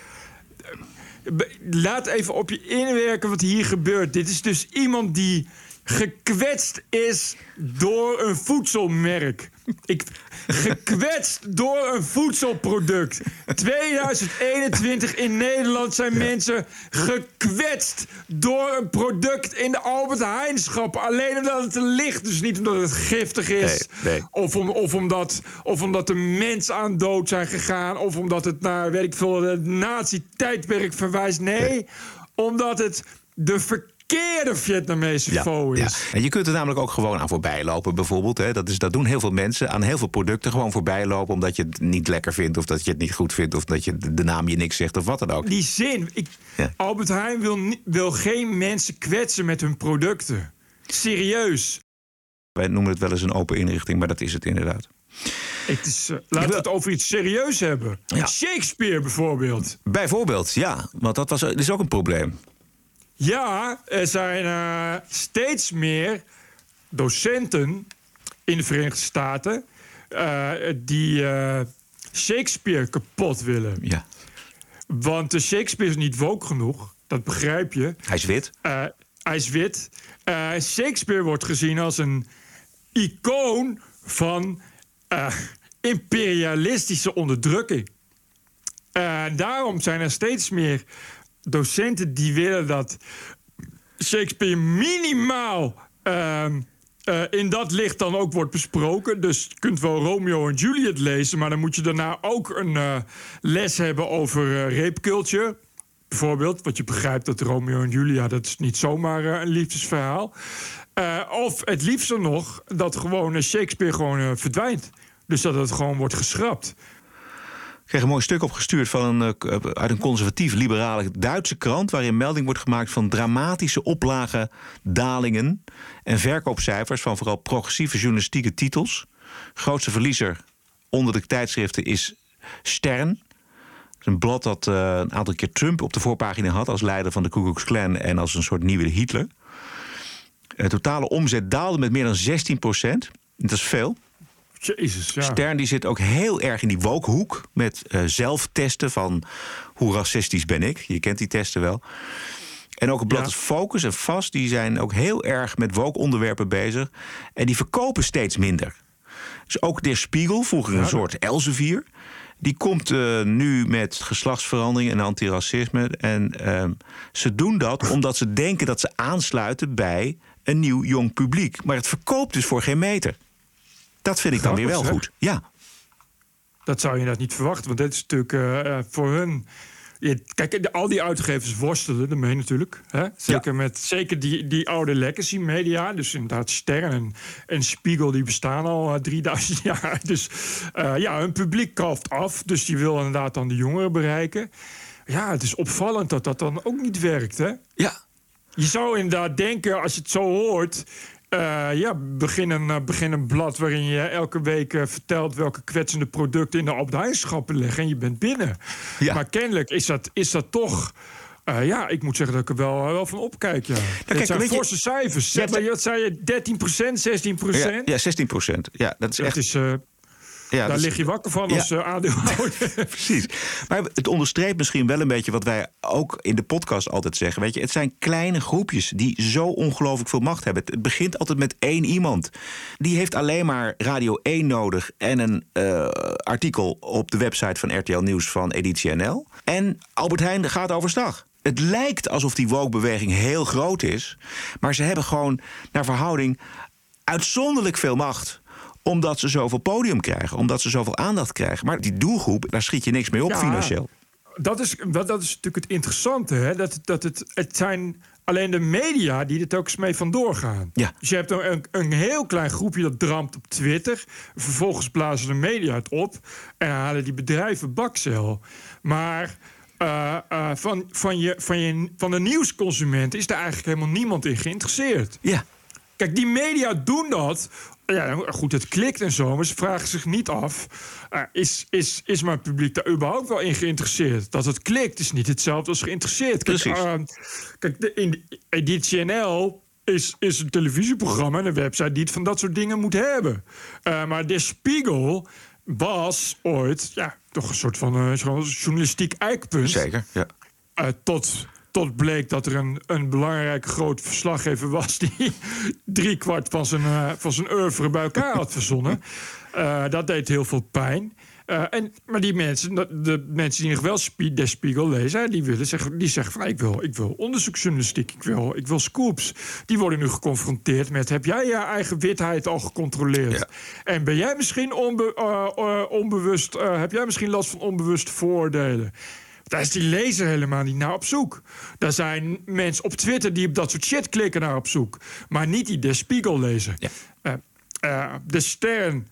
Laat even op je inwerken wat hier gebeurt. Dit is dus iemand die gekwetst is door een voedselmerk. (laughs) Ik, gekwetst door een voedselproduct. 2021 in Nederland zijn mensen gekwetst door een product in de Albert Heijn schappen. Alleen omdat het er ligt, dus niet omdat het giftig is. Nee, nee. Of, om, of, omdat, of omdat er mensen aan dood zijn gegaan. Of omdat het naar, weet ik veel, het nazi-tijdperk verwijst. Nee, omdat het de verkeerde Vietnamese faux is. En je kunt er namelijk ook gewoon aan voorbij lopen, bijvoorbeeld. Hè. Dat, is, dat doen heel veel mensen. Aan heel veel producten gewoon voorbij lopen. omdat je het niet lekker vindt. of dat je het niet goed vindt. of dat je de naam je niks zegt of wat dan ook. Die zin. Ik, Albert Heijn wil, wil geen mensen kwetsen met hun producten. Serieus. Wij noemen het wel eens een open inrichting, maar dat is het inderdaad. Het is, uh, laten we het over iets serieus hebben. Ja. Shakespeare bijvoorbeeld. Bijvoorbeeld, ja. Want dat, was, dat is ook een probleem. Ja, er zijn uh, steeds meer docenten in de Verenigde Staten uh, die Shakespeare kapot willen. Ja. Want de Shakespeare is niet woke genoeg. Dat begrijp je. Hij is wit. Hij is wit. Shakespeare wordt gezien als een icoon van imperialistische onderdrukking. En daarom zijn er steeds meer docenten die willen dat Shakespeare minimaal ehm, uh, in dat licht dan ook wordt besproken. Dus je kunt wel Romeo en Juliet lezen, maar dan moet je daarna ook een uh, les hebben over uh, rape culture. Bijvoorbeeld, want je begrijpt dat Romeo en Julia, dat is niet zomaar een liefdesverhaal. of het liefste nog, dat gewoon Shakespeare gewoon verdwijnt. Dus dat het gewoon wordt geschrapt. Kreeg een mooi stuk opgestuurd van een, uit een conservatief-liberale Duitse krant... waarin melding wordt gemaakt van dramatische oplagen, dalingen... en verkoopcijfers van vooral progressieve journalistieke titels. Grootste verliezer onder de tijdschriften is Stern. Een blad dat uh, een aantal keer Trump op de voorpagina had... als leider van de Ku Klux Klan en als een soort nieuwe Hitler. De totale omzet daalde met meer dan 16 procent. Dat is veel. Jezus, ja. Stern die zit ook heel erg in die woke-hoek... met uh, zelftesten van hoe racistisch ben ik. Je kent die testen wel. En ook het blad ja. Focus en Vast... die zijn ook heel erg met woke-onderwerpen bezig. En die verkopen steeds minder. Dus ook Der Spiegel, vroeger een ja. soort Elsevier... die komt uh, nu met geslachtsverandering en antiracisme. En uh, ze doen dat omdat ze denken dat ze aansluiten... bij een nieuw jong publiek. Maar het verkoopt dus voor geen meter. Dat vind ik dan weer wel goed. Ja. Dat zou je inderdaad niet verwachten. Want dit is natuurlijk uh, voor hun. Kijk, al die uitgevers worstelen ermee natuurlijk. Hè? Zeker, ja. met, zeker die, die oude legacy media. Dus inderdaad Sterren en, en Spiegel, die bestaan al uh, 3000 (laughs) jaar. Dus uh, ja, hun publiek kalft af. Dus die wil inderdaad dan de jongeren bereiken. Ja, het is opvallend dat dat dan ook niet werkt, hè? Ja. Je zou inderdaad denken, als je het zo hoort... Uh, ja, begin een, uh, begin een blad waarin je elke week uh, vertelt welke kwetsende producten in de Heijn liggen en je bent binnen. Ja. Maar kennelijk is dat, is dat toch. ja, ik moet zeggen dat ik er wel, wel van opkijk. Ja. Nou, kijk, dat zijn je- forse cijfers. Ja, Ja, maar wat zei je? 13% 16 Ja, ja 16 procent. Ja, dat is Dat echt. is, eh, ja, daar is- lig je wakker van Ja. als eh, aandeelhouder. (laughs) Precies. Maar het onderstreept misschien wel een beetje wat wij ook in de podcast altijd zeggen. Weet je, het zijn kleine groepjes die zo ongelooflijk veel macht hebben. Het begint altijd met één iemand. Die heeft alleen maar Radio 1 nodig en een eh, artikel op de website van RTL Nieuws van Editie NL. En Albert Heijn gaat overstag. Het lijkt alsof die woke-beweging heel groot is. Maar ze hebben gewoon naar verhouding uitzonderlijk veel macht omdat ze zoveel podium krijgen, omdat ze zoveel aandacht krijgen. Maar die doelgroep, daar schiet je niks mee op Ja. financieel. Dat is, dat, dat is natuurlijk het interessante. Hè? Dat, dat het, het zijn alleen de media die er telkens mee vandoor gaan. Ja. Dus je hebt een, een, een heel klein groepje dat dramt op Twitter. Vervolgens blazen de media het op en halen die bedrijven bakcel. Maar eh, eh, van, van, je, van, je, van de nieuwsconsument is daar eigenlijk helemaal niemand in geïnteresseerd. Ja. Kijk, die media doen dat. Ja, goed, het klikt en zo, maar ze vragen zich niet af... eh, is, is, is mijn publiek daar überhaupt wel in geïnteresseerd? Dat het klikt is niet hetzelfde als geïnteresseerd. Kijk, Precies. eh, kijk de, in Editie NL is, is een televisieprogramma en een website... die het van dat soort dingen moet hebben. Eh, maar De Spiegel was ooit ja, toch een soort van eh, journalistiek eikpunt. Zeker, ja. Tot, tot bleek dat er een, een belangrijke groot verslaggever was... die (laughs) driekwart van zijn, eh, van zijn oeuvre bij elkaar had verzonnen. Eh, dat deed heel veel pijn. Eh, en, maar die mensen, de, de mensen die nog wel Spie- Der Spiegel lezen... die, willen zeggen, die zeggen van ik wil, ik wil onderzoeksjournalistiek, ik wil, ik wil scoops. Die worden nu geconfronteerd met... heb jij je eigen witheid al gecontroleerd? En ben jij misschien onbe- onbewust... heb jij misschien last van onbewuste vooroordelen? Daar is die lezer helemaal niet naar op zoek. Daar zijn mensen op Twitter die op dat soort shit klikken naar op zoek. Maar niet die De Spiegel lezen. Eh, eh, de Stern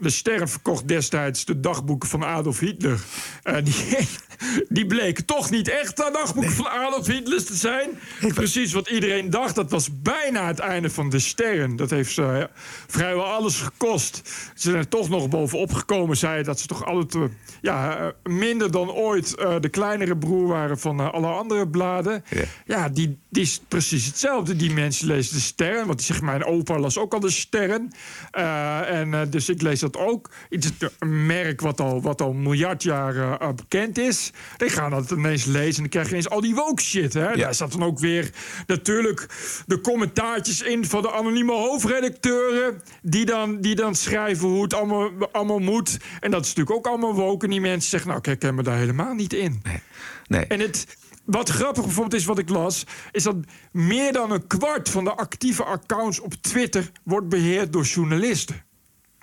de Sterren verkocht destijds de dagboeken van Adolf Hitler. Uh, die, (laughs) die bleken toch niet echt de dagboeken van Adolf Hitler te zijn. Precies wat iedereen dacht. Dat was bijna het einde van de Sterren. Dat heeft ze vrijwel alles gekost. Ze zijn er toch nog bovenop gekomen. Zei dat ze toch altijd ja, minder dan ooit de kleinere broer waren van alle andere bladen. Ja, ja die, die is precies hetzelfde. Die mensen lezen de Sterren. Want zegt, mijn opa las ook al de Sterren. en dus ik lees dat ook. Iets een merk wat al, wat al miljard jaar uh, bekend is. Die gaan dat ineens lezen en dan krijg je ineens al die woke shit. Hè? Ja. Daar staat dan ook weer natuurlijk de commentaartjes in van de anonieme hoofdredacteuren. Die dan, die dan schrijven hoe het allemaal, allemaal moet. En dat is natuurlijk ook allemaal woke. En die mensen zeggen, nou, kijk, ik me daar helemaal niet in. Nee. nee. En het wat grappig bijvoorbeeld is wat ik las, is dat meer dan een kwart van de actieve accounts op Twitter wordt beheerd door journalisten.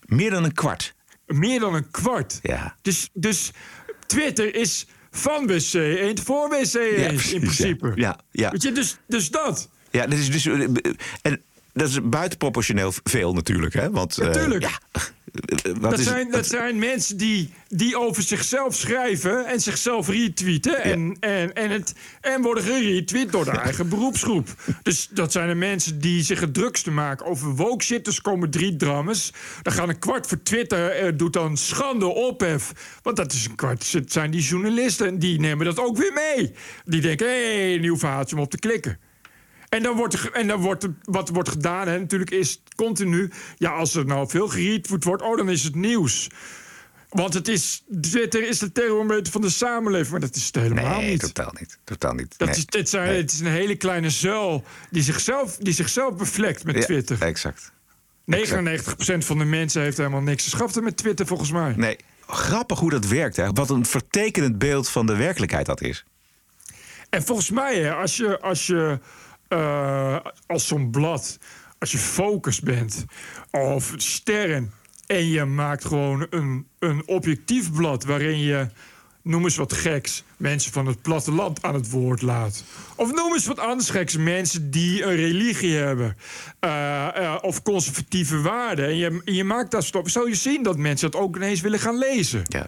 Meer dan een kwart. Meer dan een kwart. Ja. Dus, dus Twitter is van WC 1 voor WC 1 ja, in principe. Ja, ja. Weet je, dus, dus dat. Ja, dat is dus. En dat is buitenproportioneel veel natuurlijk, hè? Want, natuurlijk. Uh, ja. Dat, zijn, dat zijn mensen die, die over zichzelf schrijven en zichzelf retweeten. En, en, en, het, en worden geretweet door de eigen beroepsgroep. Dus dat zijn de mensen die zich het drukste maken over woke shit. Dus komen drie drammes. Dan gaan een kwart voor Twitter, eh, doet dan schande ophef. Want dat is een kwart. Het zijn die journalisten en die nemen dat ook weer mee. Die denken, hé, hey, nieuw verhaaltje om op te klikken. En dan wordt, en dan wordt wat wordt gedaan, hè, natuurlijk is continu... ja, als er nou veel geretweet wordt, oh, dan is het nieuws. Want het is, Twitter is de thermometer van de samenleving. Maar dat is het helemaal nee, niet. totaal niet. Totaal niet. Dat nee. is, het, zijn, nee. het is een hele kleine zuil die zichzelf, die zichzelf bevlekt met ja, Twitter. Exact. 99% van de mensen heeft helemaal niks te schaften met Twitter, volgens mij. Nee, grappig hoe dat werkt. Hè? Wat een vertekenend beeld van de werkelijkheid dat is. En volgens mij, hè, als je... Als je uh, als zo'n blad, als je focus bent of sterren en je maakt gewoon een, een objectief blad waarin je, noem eens wat geks, mensen van het platteland aan het woord laat. Of noem eens wat anders geks, mensen die een religie hebben. Uh, uh, of conservatieve waarden. En je, je maakt dat stop. Zou je zien dat mensen dat ook ineens willen gaan lezen? Ja.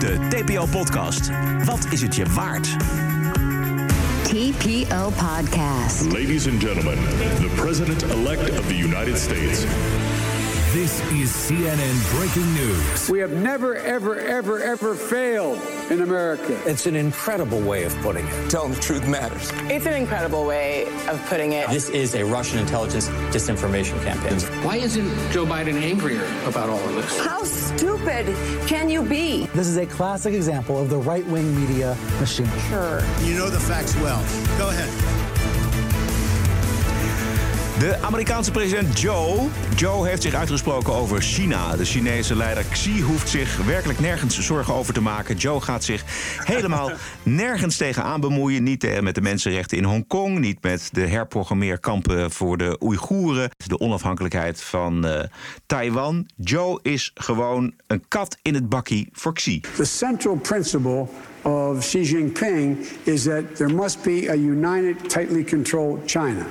De TPO-podcast. Wat is het je waard? TPO Podcast. Ladies and gentlemen, the President-elect of the United States. This is CNN breaking news. We have never, ever, ever, ever failed in America. It's an incredible way of putting it. Telling the truth matters. It's an incredible way of putting it. This is a Russian intelligence disinformation campaign. Why isn't Joe Biden angrier about all of this? How stupid can you be? This is a classic example of the right wing media machine. Sure. You know the facts well. Go ahead. De Amerikaanse president Joe. Joe heeft zich uitgesproken over China. De Chinese leider Xi hoeft zich werkelijk nergens zorgen over te maken. Joe gaat zich helemaal (laughs) nergens tegenaan bemoeien. Niet met de mensenrechten in Hongkong. Niet met de herprogrammeerkampen voor de Oeigoeren. De onafhankelijkheid van uh, Taiwan. Joe is gewoon een kat in het bakkie voor Xi. The central principle of Xi Jinping is that there must be a united, tightly controlled China.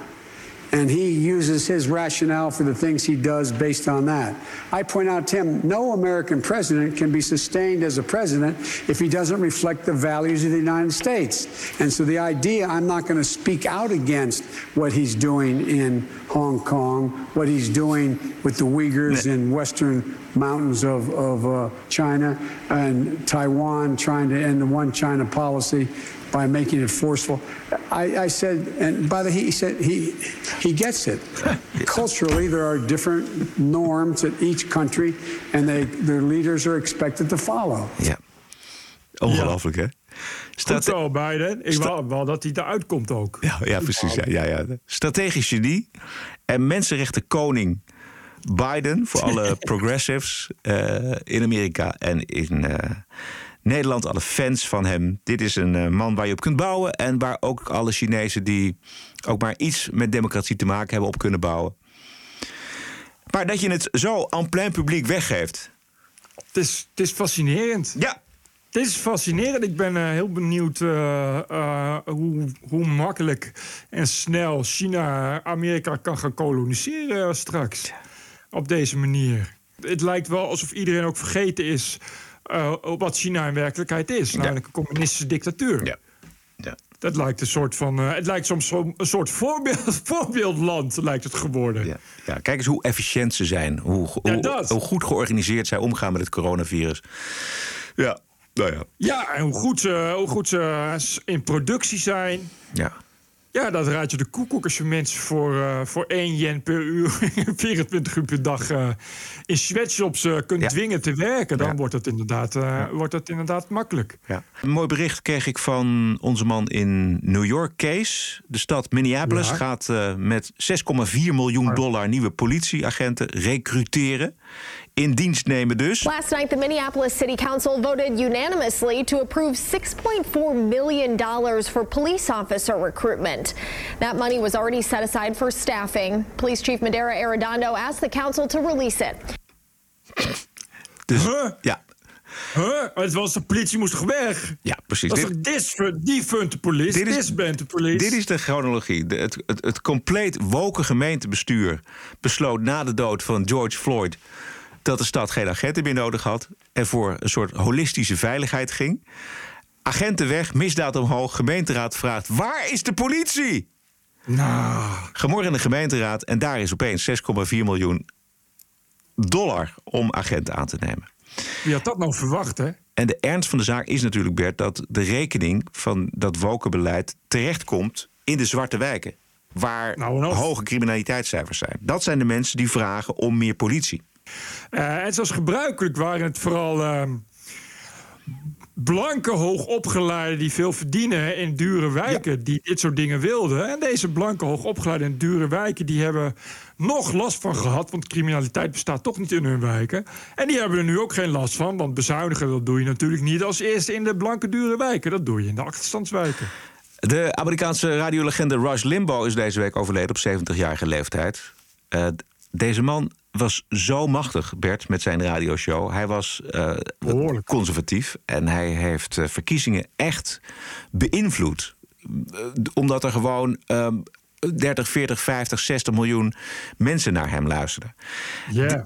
And he uses his rationale for the things he does based on that. I point out to him no American president can be sustained as a president if he doesn't reflect the values of the United States. And so the idea I'm not going to speak out against what he's doing in Hong Kong, what he's doing with the Uyghurs in western mountains of, of uh, China, and Taiwan trying to end the one China policy by making it forceful. I, I said, and by the he said he he gets it. (laughs) Culturally, there are different norms at each country, and they their leaders are expected to follow. Ja, ongelooflijk hè. Staat wel Biden. Ik wou wel dat hij eruit komt ook. Ja, ja precies. Ja, ja, ja. Strategisch genie en mensenrechten koning Biden voor alle (laughs) progressives uh, in Amerika en in uh, Nederland, alle fans van hem. Dit is een eh, man waar je op kunt bouwen. En waar ook alle Chinezen die ook maar iets met democratie te maken hebben op kunnen bouwen. Maar dat je het zo aan plein publiek weggeeft. Het is, het is fascinerend. Ja. Het is fascinerend. Ik ben eh, heel benieuwd eh, hoe, hoe makkelijk en snel China Amerika kan gaan koloniseren straks. Op deze manier. Het lijkt wel alsof iedereen ook vergeten is eh, wat China in werkelijkheid is. Namelijk een communistische dictatuur. Ja. Ja. Dat lijkt een soort van. eh, het lijkt soms een soort voorbeeld, (laughs) voorbeeldland lijkt het geworden. Ja. ja, kijk eens hoe efficiënt ze zijn. Hoe, hoe goed georganiseerd zij omgaan met het coronavirus. Ja, nou ja. Ja, en hoe goed ze, hoe goed ze in productie zijn. Ja. Ja, dat raad je de koekoek als je mensen voor, eh, voor 1 yen per uur, (laughs) 24 uur per dag eh, in sweatshops eh, kunt dwingen te werken. Dan wordt, het inderdaad, wordt het inderdaad makkelijk. Een mooi bericht kreeg ik van onze man in New York, Kees. De stad Minneapolis gaat met 6,4 miljoen dollar nieuwe politieagenten recruteren. In dienst nemen dus. Last night, the Minneapolis City Council voted unanimously to approve $6.4 million for police officer recruitment. That money was already set aside for staffing. Police Chief Madera Arredondo asked the council to release it. Dus, Huh? ja, Huh? Het was de politie moest toch weg? ja, precies. Dat is defund de police, Dit is- disband de police. Dit is de chronologie. De- het, het, het compleet woken gemeentebestuur besloot na de dood van George Floyd dat de stad geen agenten meer nodig had en voor een soort holistische veiligheid ging. Agenten weg, misdaad omhoog, gemeenteraad vraagt: waar is de politie? Nou, Gemor in de gemeenteraad en daar is opeens 6,4 miljoen dollar om agenten aan te nemen. wie had dat nou verwacht, hè? En de ernst van de zaak is natuurlijk, Bert, dat de rekening van dat wokenbeleid terechtkomt in de zwarte wijken. Waar Nou, hoge criminaliteitscijfers zijn. Dat zijn de mensen die vragen om meer politie. Eh, en zoals gebruikelijk waren het vooral ehm, blanke hoogopgeleiden die veel verdienen in dure wijken, die dit soort dingen wilden. En deze blanke hoogopgeleiden in dure wijken, die hebben nog last van gehad, want criminaliteit bestaat toch niet in hun wijken. En die hebben er nu ook geen last van, want bezuinigen dat doe je natuurlijk niet als eerste in de blanke dure wijken. Dat doe je in de achterstandswijken. De Amerikaanse radiolegende Rush Limbaugh is deze week overleden op 70-jarige leeftijd. Eh, deze man was zo machtig, Bert, met zijn radioshow. Hij was eh, conservatief en hij heeft eh, verkiezingen echt beïnvloed. Eh, omdat er gewoon ehm, 30, 40, 50, 60 miljoen mensen naar hem luisterden.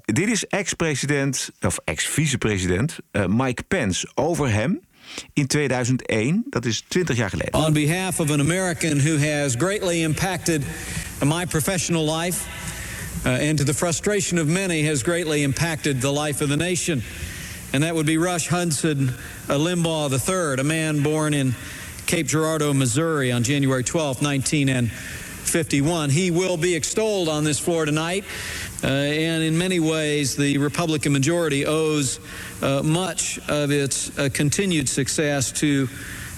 Dit is ex-president, of ex-vicepresident eh, Mike Pence over hem in 2001. Dat is 20 jaar geleden. On behalf of an American who has greatly impacted my professional life uh, and to the frustration of many has greatly impacted the life of the nation. And that would be Rush Hudson uh, Limbaugh III, a man born in Cape Girardeau, Missouri on January 12, 1951. He will be extolled on this floor tonight. Uh, and in many ways, the Republican majority owes uh, much of its uh, continued success to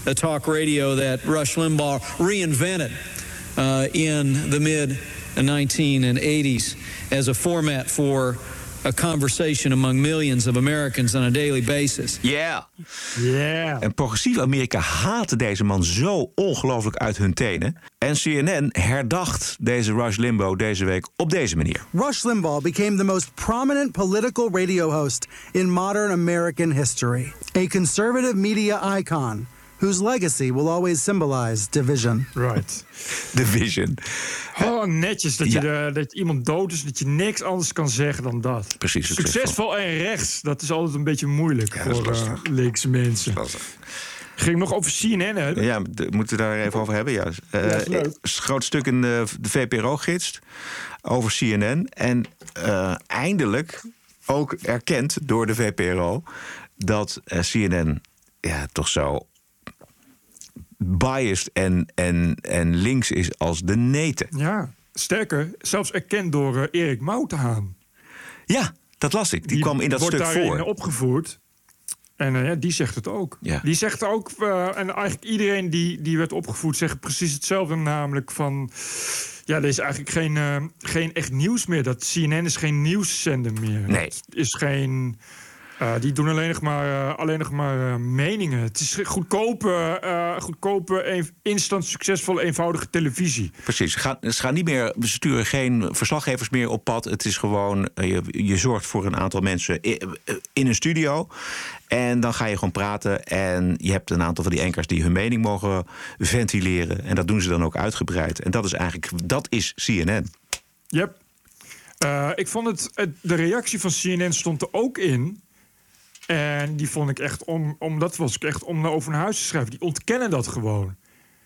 a talk radio that Rush Limbaugh reinvented uh, in the mid 1980s as a format for a conversation among millions of Americans on a daily basis. Ja. Ja. En progressief Amerika haatte deze man zo ongelooflijk uit hun tenen. En CNN herdacht deze Rush Limbaugh deze week op deze manier. Rush Limbaugh became the most prominent political radio host in modern American history, a conservative media icon whose legacy will always symbolize division. Right. (laughs) Division. Gewoon netjes dat, Ja. je de, dat iemand dood is, dat je niks anders kan zeggen dan dat. Precies, succesvol. Succesvol en rechts, dat is altijd een beetje moeilijk voor linkse mensen. Ging nog over CNN, hè? Ja, moeten we daar even over hebben? Ja, Eh, Ja, groot stuk in de, de VPRO-gids over CNN. En eh, eindelijk ook erkend door de VPRO dat eh, CNN ja, toch zo biased en, en, en links is als de neten. Ja, sterker, zelfs erkend door eh, Erik Moutenhaan. Ja, dat las ik. Die, kwam in dat wordt stuk daarin voor. opgevoerd. En eh, ja, die zegt het ook. Ja. Die zegt ook, eh, en eigenlijk iedereen die, die werd opgevoed zegt precies hetzelfde. Namelijk van, ja, er is eigenlijk geen, eh, geen echt nieuws meer. Dat CNN is geen nieuwszender meer. Nee. Het is geen... Uh, die doen alleen nog maar, uh, alleen nog maar uh, meningen. Het is goedkope, goedkope instant succesvolle, eenvoudige televisie. Precies. Ze gaan, ze gaan niet meer, we sturen geen verslaggevers meer op pad. Het is gewoon, je, je zorgt voor een aantal mensen in, in een studio. En dan ga je gewoon praten. En je hebt een aantal van die enkers die hun mening mogen ventileren. En dat doen ze dan ook uitgebreid. En dat is eigenlijk, dat is CNN. Yep. Ik vond het, de reactie van CNN stond er ook in. En die vond ik echt om, om dat was ik echt om over naar huis te schrijven. Die ontkennen dat gewoon.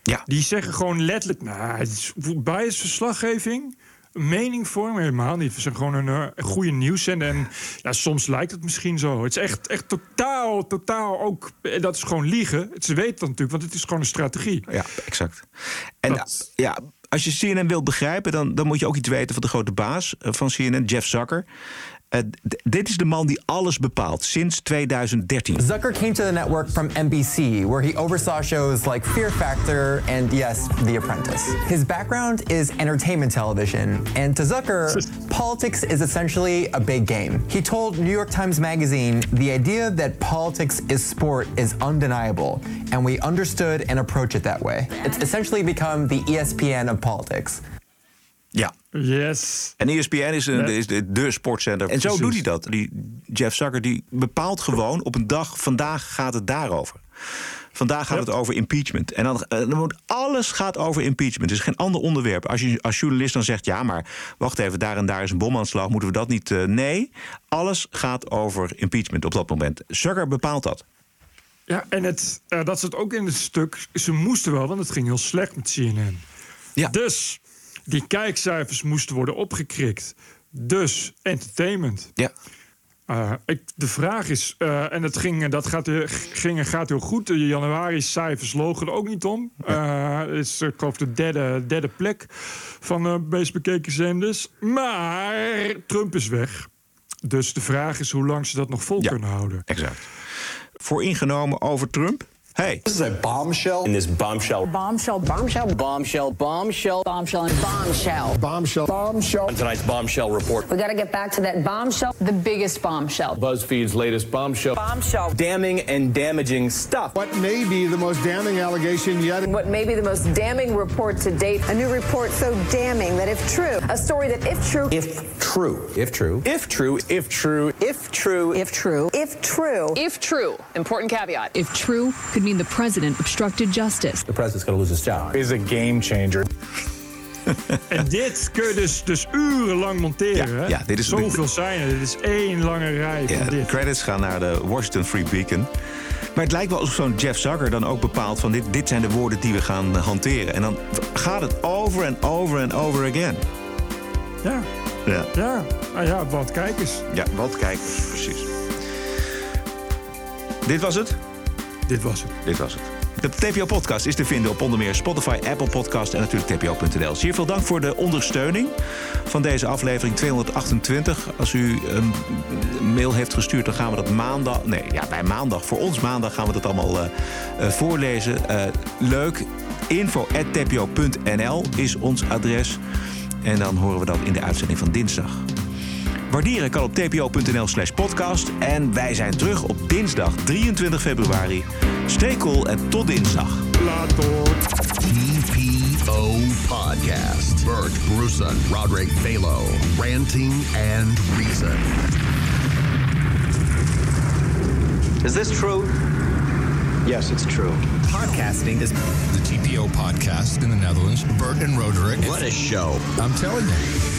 Ja. Die zeggen gewoon letterlijk, nou, het is biasverslaggeving mening vormen helemaal niet. We zijn gewoon een, uh, goede nieuwszender. En ja, soms lijkt het misschien zo. Het is echt, echt totaal, totaal ook... Dat is gewoon liegen. Ze weten dat natuurlijk, want het is gewoon een strategie. Ja, exact. En dat... ja, als je CNN wilt begrijpen... Dan, dan moet je ook iets weten van de grote baas eh, van CNN, Jeff Zucker. Uh, dit is de man die alles bepaalt sinds 2013. Zucker came to the network from NBC, where he oversaw shows like Fear Factor and, yes, The Apprentice. His background is entertainment television, and to Zucker, politics is essentially a big game. He told New York Times Magazine the idea that politics is sport is undeniable, and we understood and approach it that way. It's essentially become the ESPN of politics. Ja. Yes. En ESPN is, een, is de, de sportzender. En zo doet hij dat. Die Jeff Zucker die bepaalt gewoon op een dag... vandaag gaat het daarover. Vandaag gaat het over impeachment. En dan, dan moet, alles gaat over impeachment. Er is geen ander onderwerp. Als je als journalist dan zegt... ja, maar wacht even, daar en daar is een bomaanslag. Moeten we dat niet... Uh, nee, alles gaat over impeachment op dat moment. Zucker bepaalt dat. Ja, en het, uh, dat zit ook in het stuk. Ze moesten wel, want het ging heel slecht met CNN. Ja. Dus die kijkcijfers moesten worden opgekrikt. Dus entertainment. Ja. Uh, ik, de vraag is, uh, en dat, ging, dat gaat, ging, gaat heel goed. De januari-cijfers logen er ook niet om. Uh, het is, ik geloof, de derde, derde plek van de meest bekeken zenders. Maar Trump is weg. Dus de vraag is hoe lang ze dat nog vol ja, kunnen houden. Exact. Voor ingenomen over Trump? Hey. This is a bombshell. In this bombshell. Bombshell, bombshell, bombshell, bombshell, bombshell, and bombshell. Bombshell, bombshell. On tonight's bombshell report. We got to get back to that bombshell, the biggest bombshell. BuzzFeed's latest bombshell. Bombshell. Damning and damaging stuff. What may be the most damning allegation yet? What may be the most damning report to date. A new report so damning that if true, a story that if true, if true, if true, if true, if true, if true, if true, if true, if true. Important caveat. If true could mean the president obstructed justice. The president's going to lose his job. Is a game changer. (laughs) en dit kun je dus, dus urenlang monteren. Ja, ja, dit is Zoveel zijn er. Dit is één lange rij van ja, dit. De credits gaan naar de Washington Free Beacon. Maar het lijkt wel alsof zo'n Jeff Zucker dan ook bepaalt van dit, dit zijn de woorden die we gaan hanteren. En dan gaat het over en over en over again. Ja. Ja. Ja, ah, ja wat kijkers. Ja, wat kijkers, precies. Dit was het? Dit was het. Dit was het. De TPO-podcast is te vinden op onder meer Spotify, Apple Podcast en natuurlijk tpo.nl. Zeer veel dank voor de ondersteuning van deze aflevering 228. Als u een mail heeft gestuurd, dan gaan we dat maandag... Nee, ja, bij maandag, voor ons maandag gaan we dat allemaal uh, uh, voorlezen. Uh, leuk. info.tpo.nl is ons adres. En dan horen we dat in de uitzending van dinsdag. Waarderen kan op tpo.nl slash podcast. En wij zijn terug op dinsdag 23 februari. Stay cool en tot dinsdag. Later. TPO Podcast. Bert Bruson, Roderick Balo. Ranting and Reason. Is this true? Yes, it's true. Podcasting is the TPO podcast in the Netherlands. Bert and Roderick. What a show. I'm telling you.